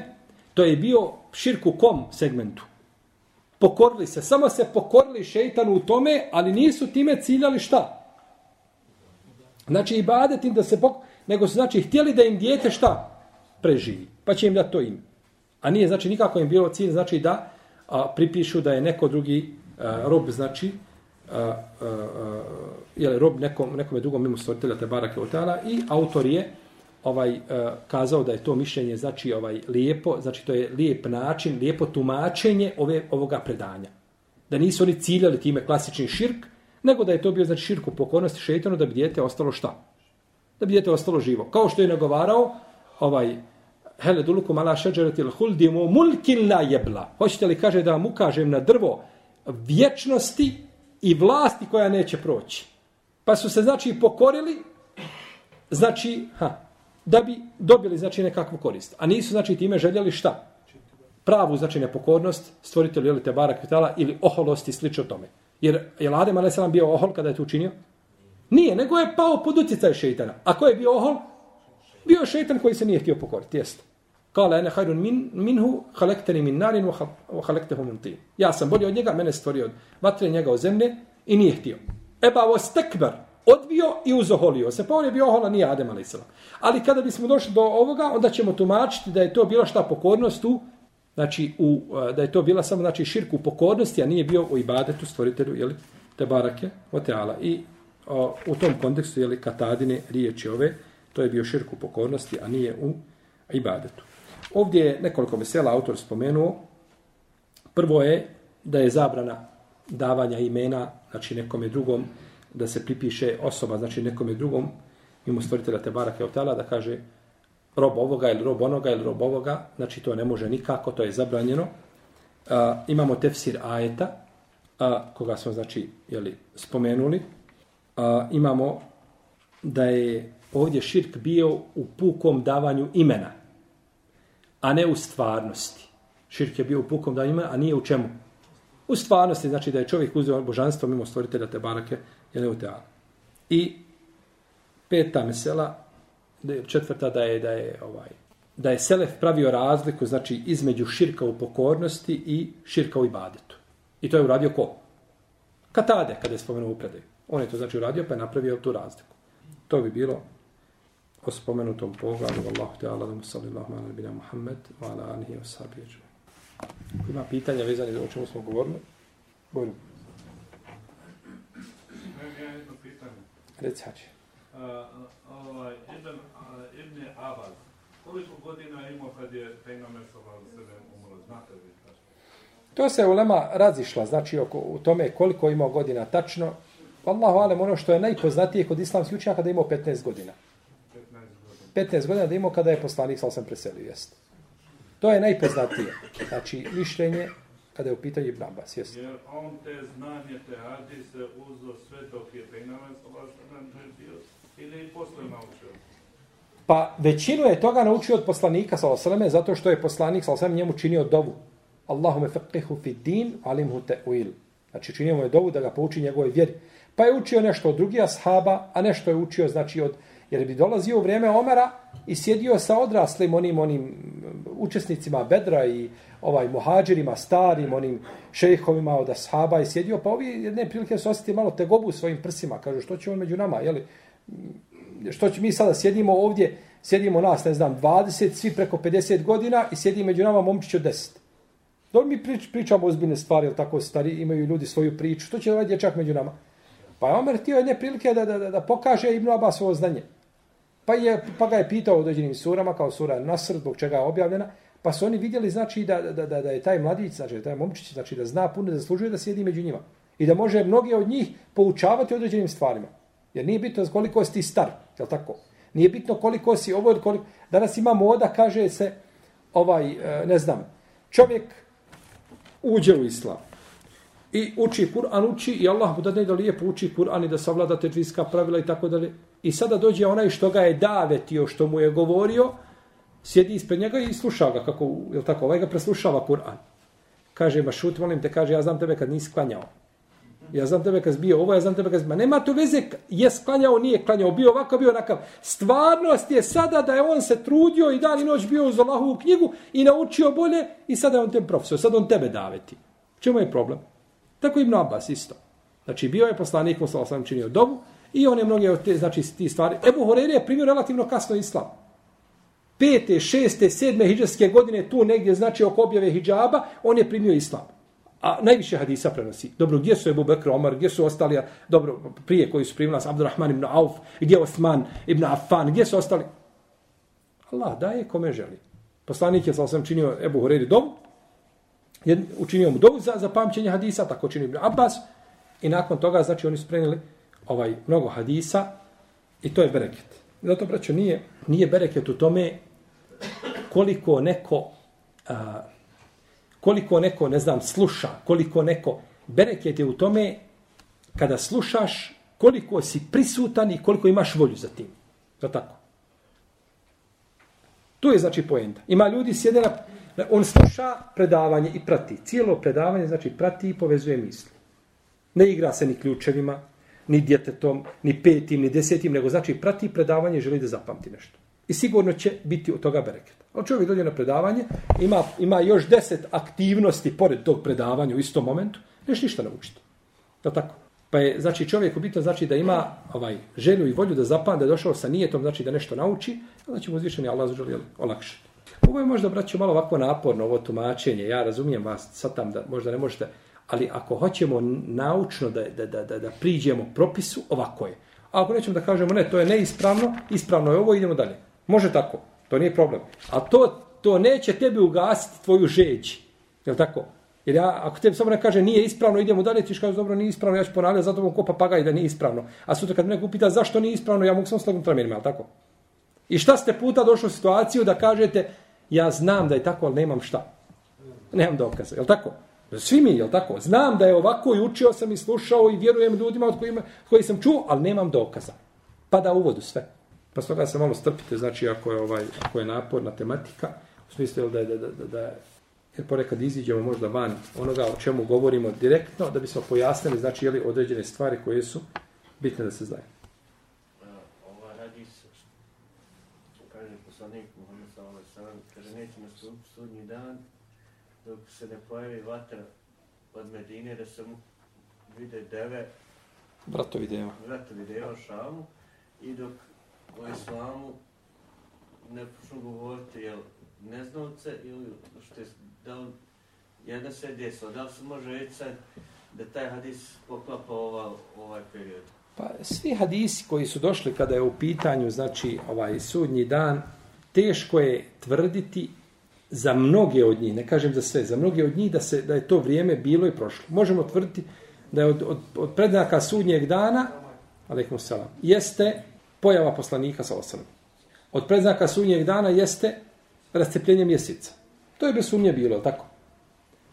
[SPEAKER 1] To je bio širku kom segmentu? Pokorili se. Samo se pokorili šeitanu u tome, ali nisu time ciljali šta? Znači, ibadet im da se pok... Nego su, znači, htjeli da im dijete šta? Preživi. Pa će im da to ime. A nije znači nikako im bilo cilj znači da a, pripišu da je neko drugi a, rob znači a, a, a, je rob nekom nekome drugom mimo stvoritelja te barake i autor je ovaj e, kazao da je to mišljenje znači ovaj lijepo znači to je lijep način lijepo tumačenje ove ovoga predanja da nisu oni ciljali time klasični širk nego da je to bio znači širk u pokornosti šejtanu da bi dijete ostalo šta da bi dijete ostalo živo kao što je nagovarao ovaj hele duluku mala šeđereti il huldimu mulkin la jebla. Hoćete li kaže da vam ukažem na drvo vječnosti i vlasti koja neće proći. Pa su se znači pokorili znači ha, da bi dobili znači nekakvu korist. A nisu znači time željeli šta? Pravu znači nepokornost stvoritelju ili te Kvitala ili oholosti slično tome. Jer je Adem a.s. bio ohol kada je to učinio? Nije, nego je pao pod utjecaj šeitana. A ko je bio ohol? Bio je šeitan koji se nije htio pokoriti, jeste. Kala ene hajrun min, minhu, halekteni min narin, wa halektehu min tin. Ja sam bolji od njega, mene stvorio od vatre njega od zemlje i nije htio. Eba was stekber, odbio i uzoholio se. Pa on je bio ohola, nije Adem a.s. Ali kada bismo došli do ovoga, onda ćemo tumačiti da je to bila šta pokornost u, znači, u, e, da je to bila samo znači, širku u pokornosti, a nije bio u ibadetu stvoritelju, jeli, te barake, o teala. I o, u tom kontekstu, jeli, katadine riječi ove, to je bio širku pokornosti, a nije u ibadetu. Ovdje je nekoliko mesela autor spomenuo. Prvo je da je zabrana davanja imena, znači nekome drugom, da se pripiše osoba, znači nekome drugom, mimo stvoritelja Tebara Keotala, da kaže rob ovoga ili rob onoga ili rob ovoga, znači to ne može nikako, to je zabranjeno. A, imamo tefsir ajeta, a, koga smo znači jeli, spomenuli. A, imamo da je ovdje širk bio u pukom davanju imena a ne u stvarnosti. Širk je bio u pukom davanju imena, a nije u čemu. U stvarnosti, znači da je čovjek uzeo božanstvo mimo stvoritelja te barake, je. I peta mesela, četvrta da je, da je ovaj, da je Selef pravio razliku, znači između širka u pokornosti i širka u ibadetu. I to je uradio ko? Katade, kada je spomenuo u predaju. On je to znači uradio, pa je napravio tu razliku. To bi bilo o spomenutom pogledu. Allahu te ala da sallallahu ala nabina Muhammed wa ala alihi wa sahbihi. Ima pitanja vezane za o čemu smo govorili? Bojno.
[SPEAKER 2] Ja jedno pitanje.
[SPEAKER 1] Reci hači.
[SPEAKER 2] Uh, ovaj, Ibn, uh, Ibn Abbas, koliko godina imao kad je Pejnamer sallallahu alejhi ve sellem umro? Znate li?
[SPEAKER 1] To se ulema razišla, znači oko, u tome koliko imao godina tačno. Allahu alem, ono što je najpoznatije kod islamskih učenjaka da je imao 15 godina. 15 godina da imao kada je poslanik sam preselio, jest. To je najpoznatije. Znači, mišljenje kada je u pitanju Ibn Abbas, jest.
[SPEAKER 2] Jer on te znanje, te hadise uzo sve dok je bio ili posle naučio?
[SPEAKER 1] Pa većinu je toga naučio od poslanika, sallallahu zato što je poslanik, sallallahu njemu činio dovu. Allahume faqihu fi din, alimhu ta'wil. Znači činio mu je dovu da ga pouči njegove vjeri. Pa je učio nešto od drugih ashaba, a nešto je učio znači od jer bi dolazio u vrijeme Omara i sjedio sa odraslim onim onim učesnicima Bedra i ovaj muhađirima, starim onim šejhovima od ashaba i sjedio pa ovi jedne prilike su osjetili malo tegobu svojim prsima kažu što će on među nama je li što će mi sada sjedimo ovdje sjedimo nas ne znam 20 svi preko 50 godina i sjedi među nama momčić od 10 Dobro mi prič, pričamo ozbiljne stvari, ali tako stari, imaju ljudi svoju priču. Što će ovaj dječak među nama? Pa je Omer htio jedne prilike da, da, da, da pokaže Ibnu Abbas ovo znanje. Pa, je, pa ga je pitao o određenim surama, kao sura Nasr, zbog čega je objavljena. Pa su oni vidjeli, znači, da, da, da, da je taj mladić, znači, da taj momčić, znači, da zna puno, da zaslužuje da sjedi među njima. I da može mnoge od njih poučavati određenim stvarima. Jer nije bitno koliko si ti star, je li tako? Nije bitno koliko si ovo, koliko... Danas ima moda, kaže se, ovaj, e, ne znam, čovjek uđe u islam i uči Kur'an, uči i Allah mu dadne da lijepo uči Kur'an i da savlada te pravila i tako dalje. I sada dođe onaj što ga je davetio, što mu je govorio, sjedi ispred njega i sluša ga, kako, je tako, ovaj ga preslušava Kur'an. Kaže, ma šut, molim te, kaže, ja znam tebe kad nisi klanjao. Ja znam tebe kad bio ovo, ja znam tebe kad zbio. Nema to veze, je sklanjao, nije klanjao, bio ovako, bio onakav. Stvarnost je sada da je on se trudio i dan i noć bio uz Allahovu knjigu i naučio bolje i sada je on tem profesor, sada on tebe daveti. Čemu je problem? Tako Ibn Abbas isto. Znači, bio je poslanik, musala sam činio dobu i on je mnoge od te, znači, ti stvari. Ebu Horeire je primio relativno kasno islam. Pete, šeste, sedme hijđarske godine, tu negdje, znači, oko objave hijjaba, on je primio islam. A najviše hadisa prenosi. Dobro, gdje su Ebu Bekr, Omar, gdje su ostali, dobro, prije koji su primili nas, Abdurrahman ibn Auf, gdje je Osman ibn Affan, gdje su ostali? Allah daje kome želi. Poslanik je sam činio Ebu Hureyri dom, jed, učinio mu dovu za, za pamćenje hadisa, tako činio ibn Abbas, i nakon toga, znači, oni su prenili ovaj, mnogo hadisa, i to je bereket. Zato, braćo, nije, nije bereket u tome koliko neko a, koliko neko, ne znam, sluša, koliko neko, bereket je u tome kada slušaš koliko si prisutan i koliko imaš volju za tim. To tako. Tu je znači poenta. Ima ljudi sjede na, on sluša predavanje i prati. Cijelo predavanje znači prati i povezuje misli. Ne igra se ni ključevima, ni djetetom, ni petim, ni desetim, nego znači prati predavanje i želi da zapamti nešto. I sigurno će biti od toga bereket. On čovjek dođe na predavanje, ima, ima još deset aktivnosti pored tog predavanja u istom momentu, neš ništa naučiti. Je tako? Pa je, znači, čovjek bitno znači da ima ovaj želju i volju da zapamte, da je došao sa nijetom, znači da nešto nauči, znači mu uzvišeni Allah želi olakšati. Ovo je možda, braću, malo ovako naporno, ovo tumačenje. Ja razumijem vas, sad tam da možda ne možete, ali ako hoćemo naučno da, da, da, da, da priđemo propisu, ovako je. A ako nećemo da kažemo, ne, to je neispravno, ispravno je ovo, idemo dalje. Može tako. To nije problem. A to, to neće tebi ugasiti tvoju žeđ. Je li tako? Jer ja, ako tebi samo ne kaže nije ispravno, idemo dalje, ti kaže dobro, nije ispravno, ja ću ponavljati, zato vam ko papagaj da nije ispravno. A sutra kad me neko upita zašto nije ispravno, ja mogu samo slagom ramenima, je li tako? I šta ste puta došli u situaciju da kažete, ja znam da je tako, ali nemam šta. Nemam dokaza, je li tako? Svi mi, je li tako? Znam da je ovako i učio sam i slušao i vjerujem ljudima od kojima, koji sam čuo, ali nemam dokaza. Pa da uvodu sve. Pa stoga se malo strpite, znači ako je ovaj ako je naporna tematika, u smislu da je da da da, da jer ponekad iziđemo možda van onoga o čemu govorimo direktno, da bismo pojasnili, znači, jeli određene stvari koje su bitne da se znaju.
[SPEAKER 3] Ovaj hadis, kaže poslanik Muhammed sellem, kaže neće nastupiti sudnji dan dok se ne pojavi vatra od Medine da se mu vide deve
[SPEAKER 1] Bratovi deva.
[SPEAKER 3] vratovi deva Šamu i dok o islamu ne počnu govoriti jel neznalce ili što je da li jedna se desila, da li se može reći sad da taj hadis poklapa ova, ovaj period?
[SPEAKER 1] Pa svi hadisi koji su došli kada je u pitanju, znači, ovaj sudnji dan, teško je tvrditi za mnoge od njih, ne kažem za sve, za mnoge od njih da se da je to vrijeme bilo i prošlo. Možemo tvrditi da je od, od, od prednaka sudnjeg dana, alaikum salam, jeste pojava poslanika sa osam. Od predznaka sudnjeg dana jeste rascepljenje mjeseca. To je bez sumnje bilo, tako?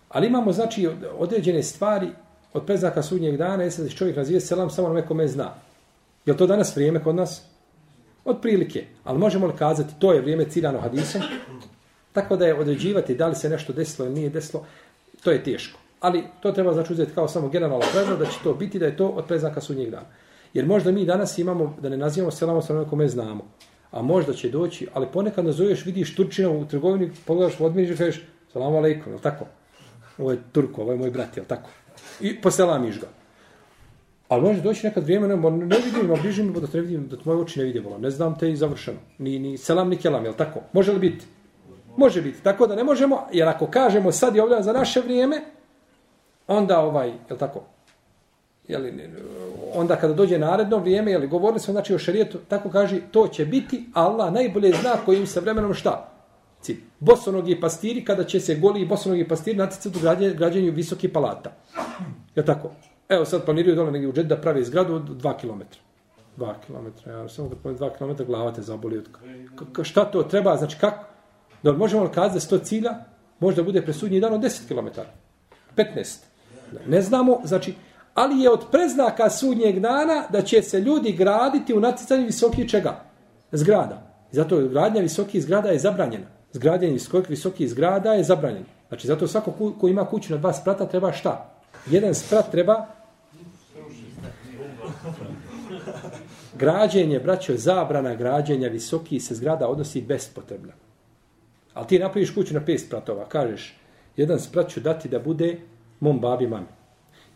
[SPEAKER 1] Ali imamo, znači, određene stvari od predznaka sudnjeg dana, jeste da čovjek razvije selam samo na nekome zna. Je to danas vrijeme kod nas? Od prilike. Ali možemo li kazati, to je vrijeme ciljano hadisom? Tako da je određivati da li se nešto desilo ili nije desilo, to je teško. Ali to treba znači uzeti kao samo generalno pravilo da će to biti da je to od preznaka sudnjeg dana. Jer možda mi danas imamo, da ne nazivamo selam sa onome kome znamo, a možda će doći, ali ponekad nazoveš, vidiš Turčina u trgovini, pogledaš u odmiriš i kažeš, salamu alaikum, je tako? Ovo je Turko, ovo je moj brat, je tako? I poselamiš ga. Ali može doći nekad vrijeme, ne, ne vidim, a bliži mi, da te ne vidim, da te moje oči ne vide, ne znam te i završeno. Ni, ni selam, ni kelam, je tako? Može li biti? Može biti. Tako da ne možemo, jer ako kažemo sad je ovdje za naše vrijeme, onda ovaj, je tako? Jeli, onda kada dođe naredno vrijeme, jeli, govorili smo znači o šarijetu, tako kaže, to će biti, Allah najbolje zna kojim se vremenom šta? Cilj. Bosonogi pastiri, kada će se goli bosonogi pastiri naticati u građenju, građenju visokih palata. Je tako? Evo sad planiraju dole negdje u džet da prave zgradu od 2 km. 2 km, ja samo kad pojem 2 km glava te zaboli od... K- šta to treba, znači kako? Da možemo li kazati da sto cilja? Možda bude presudnji dan od 10 km. 15. Ne znamo, znači, ali je od preznaka sudnjeg dana da će se ljudi graditi u naticanju visokih čega? Zgrada. Zato je gradnja visokih zgrada je zabranjena. Zgradnja visokih, visokih zgrada je zabranjena. Znači, zato svako ko, ko ima kuću na dva sprata treba šta? Jedan sprat treba građenje, braćo, zabrana građenja visokih se zgrada odnosi bespotrebno. Ali ti napraviš kuću na pet spratova, kažeš, jedan sprat ću dati da bude mom babi mami.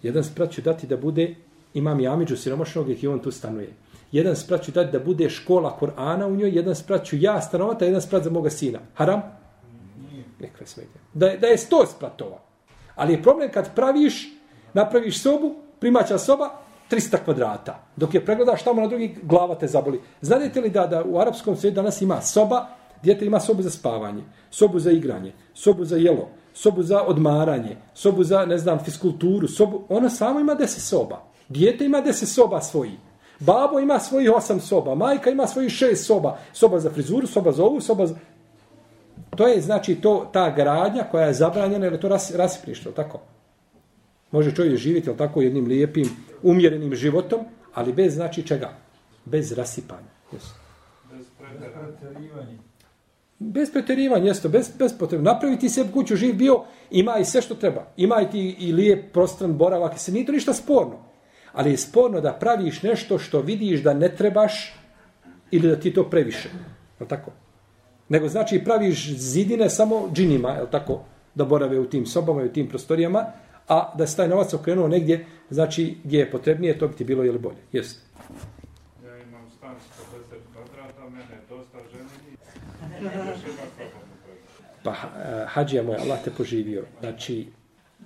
[SPEAKER 1] Jedan sprat ću dati da bude imam Jamiđu siromašnog i on tu stanuje. Jedan sprat ću dati da bude škola Korana u njoj, jedan sprat ću ja stanovati, a jedan sprat za moga sina. Haram? Nekve smetje. Da, je- da je sto spratova. Ali je problem kad praviš, napraviš sobu, primaća soba, 300 kvadrata. Dok je pregledaš tamo na drugi, glava te zaboli. Znate li da, da u arapskom svijetu danas ima soba, djete ima sobu za spavanje, sobu za igranje, sobu za jelo, sobu za odmaranje, sobu za, ne znam, fiskulturu, sobu, ona samo ima 10 soba. Dijete ima 10 soba svoji. Babo ima svojih osam soba, majka ima svojih šest soba, soba za frizuru, soba za ovu, soba za... To je znači to ta gradnja koja je zabranjena jer je to ras, rasipništvo, tako? Može čovjek živjeti, ali tako, jednim lijepim, umjerenim životom, ali bez znači čega? Bez rasipanja. Yes.
[SPEAKER 2] Bez preterivanja.
[SPEAKER 1] Bez pretjerivanja, jesto, bez, bez potrebe. Napraviti se kuću, živ bio, ima i sve što treba. Ima i ti i lijep prostran boravak, i se nije to ništa sporno. Ali je sporno da praviš nešto što vidiš da ne trebaš ili da ti to previše. Je tako? Nego znači praviš zidine samo džinima, je tako? Da borave u tim sobama i u tim prostorijama, a da se taj novac okrenuo negdje, znači gdje je potrebnije, to bi ti bilo ili bolje. Jeste.
[SPEAKER 2] Ja imam stan 40 kvadrata, mene je dosta žene i još jedna soba mu treba.
[SPEAKER 1] Pa eh, hađija moj, Allah te poživio. Znači,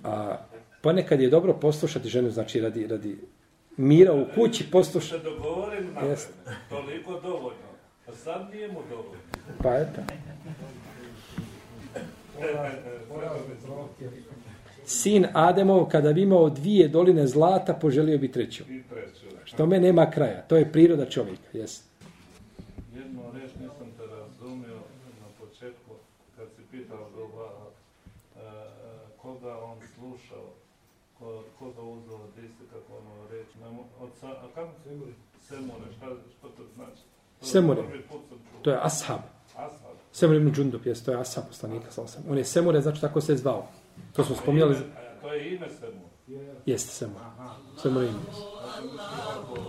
[SPEAKER 1] a, ponekad je dobro poslušati ženu, znači radi, radi mira u kući,
[SPEAKER 2] Se
[SPEAKER 1] poslušati.
[SPEAKER 2] dogovorim na
[SPEAKER 1] Jeste.
[SPEAKER 2] toliko dovoljno. A sad nije mu dovoljno.
[SPEAKER 1] Pa eto. Sin Ademov, kada bi imao dvije doline zlata, poželio bi treću. Što me nema kraja. To je priroda čovjeka. Jeste.
[SPEAKER 2] Jednu reč nisam te razumio na početku kad si pitao Gova, e, e, koga on slušao, ko, koga uzeo od iste, kako ono reći. Ne mo- Od sa, a kako se govori? Semure, šta, što to znači?
[SPEAKER 1] Semure.
[SPEAKER 2] Sam čuo.
[SPEAKER 1] To je ashab.
[SPEAKER 2] Ashab.
[SPEAKER 1] Semur ibn Džundup, jest, to je ashab poslanika, ve sellem. On je Semure, znači tako se je zvao. To smo spominjali,
[SPEAKER 2] To je ime Semur.
[SPEAKER 1] jeste Semur.
[SPEAKER 2] Aha.
[SPEAKER 1] Semur ime.
[SPEAKER 2] Sam mislio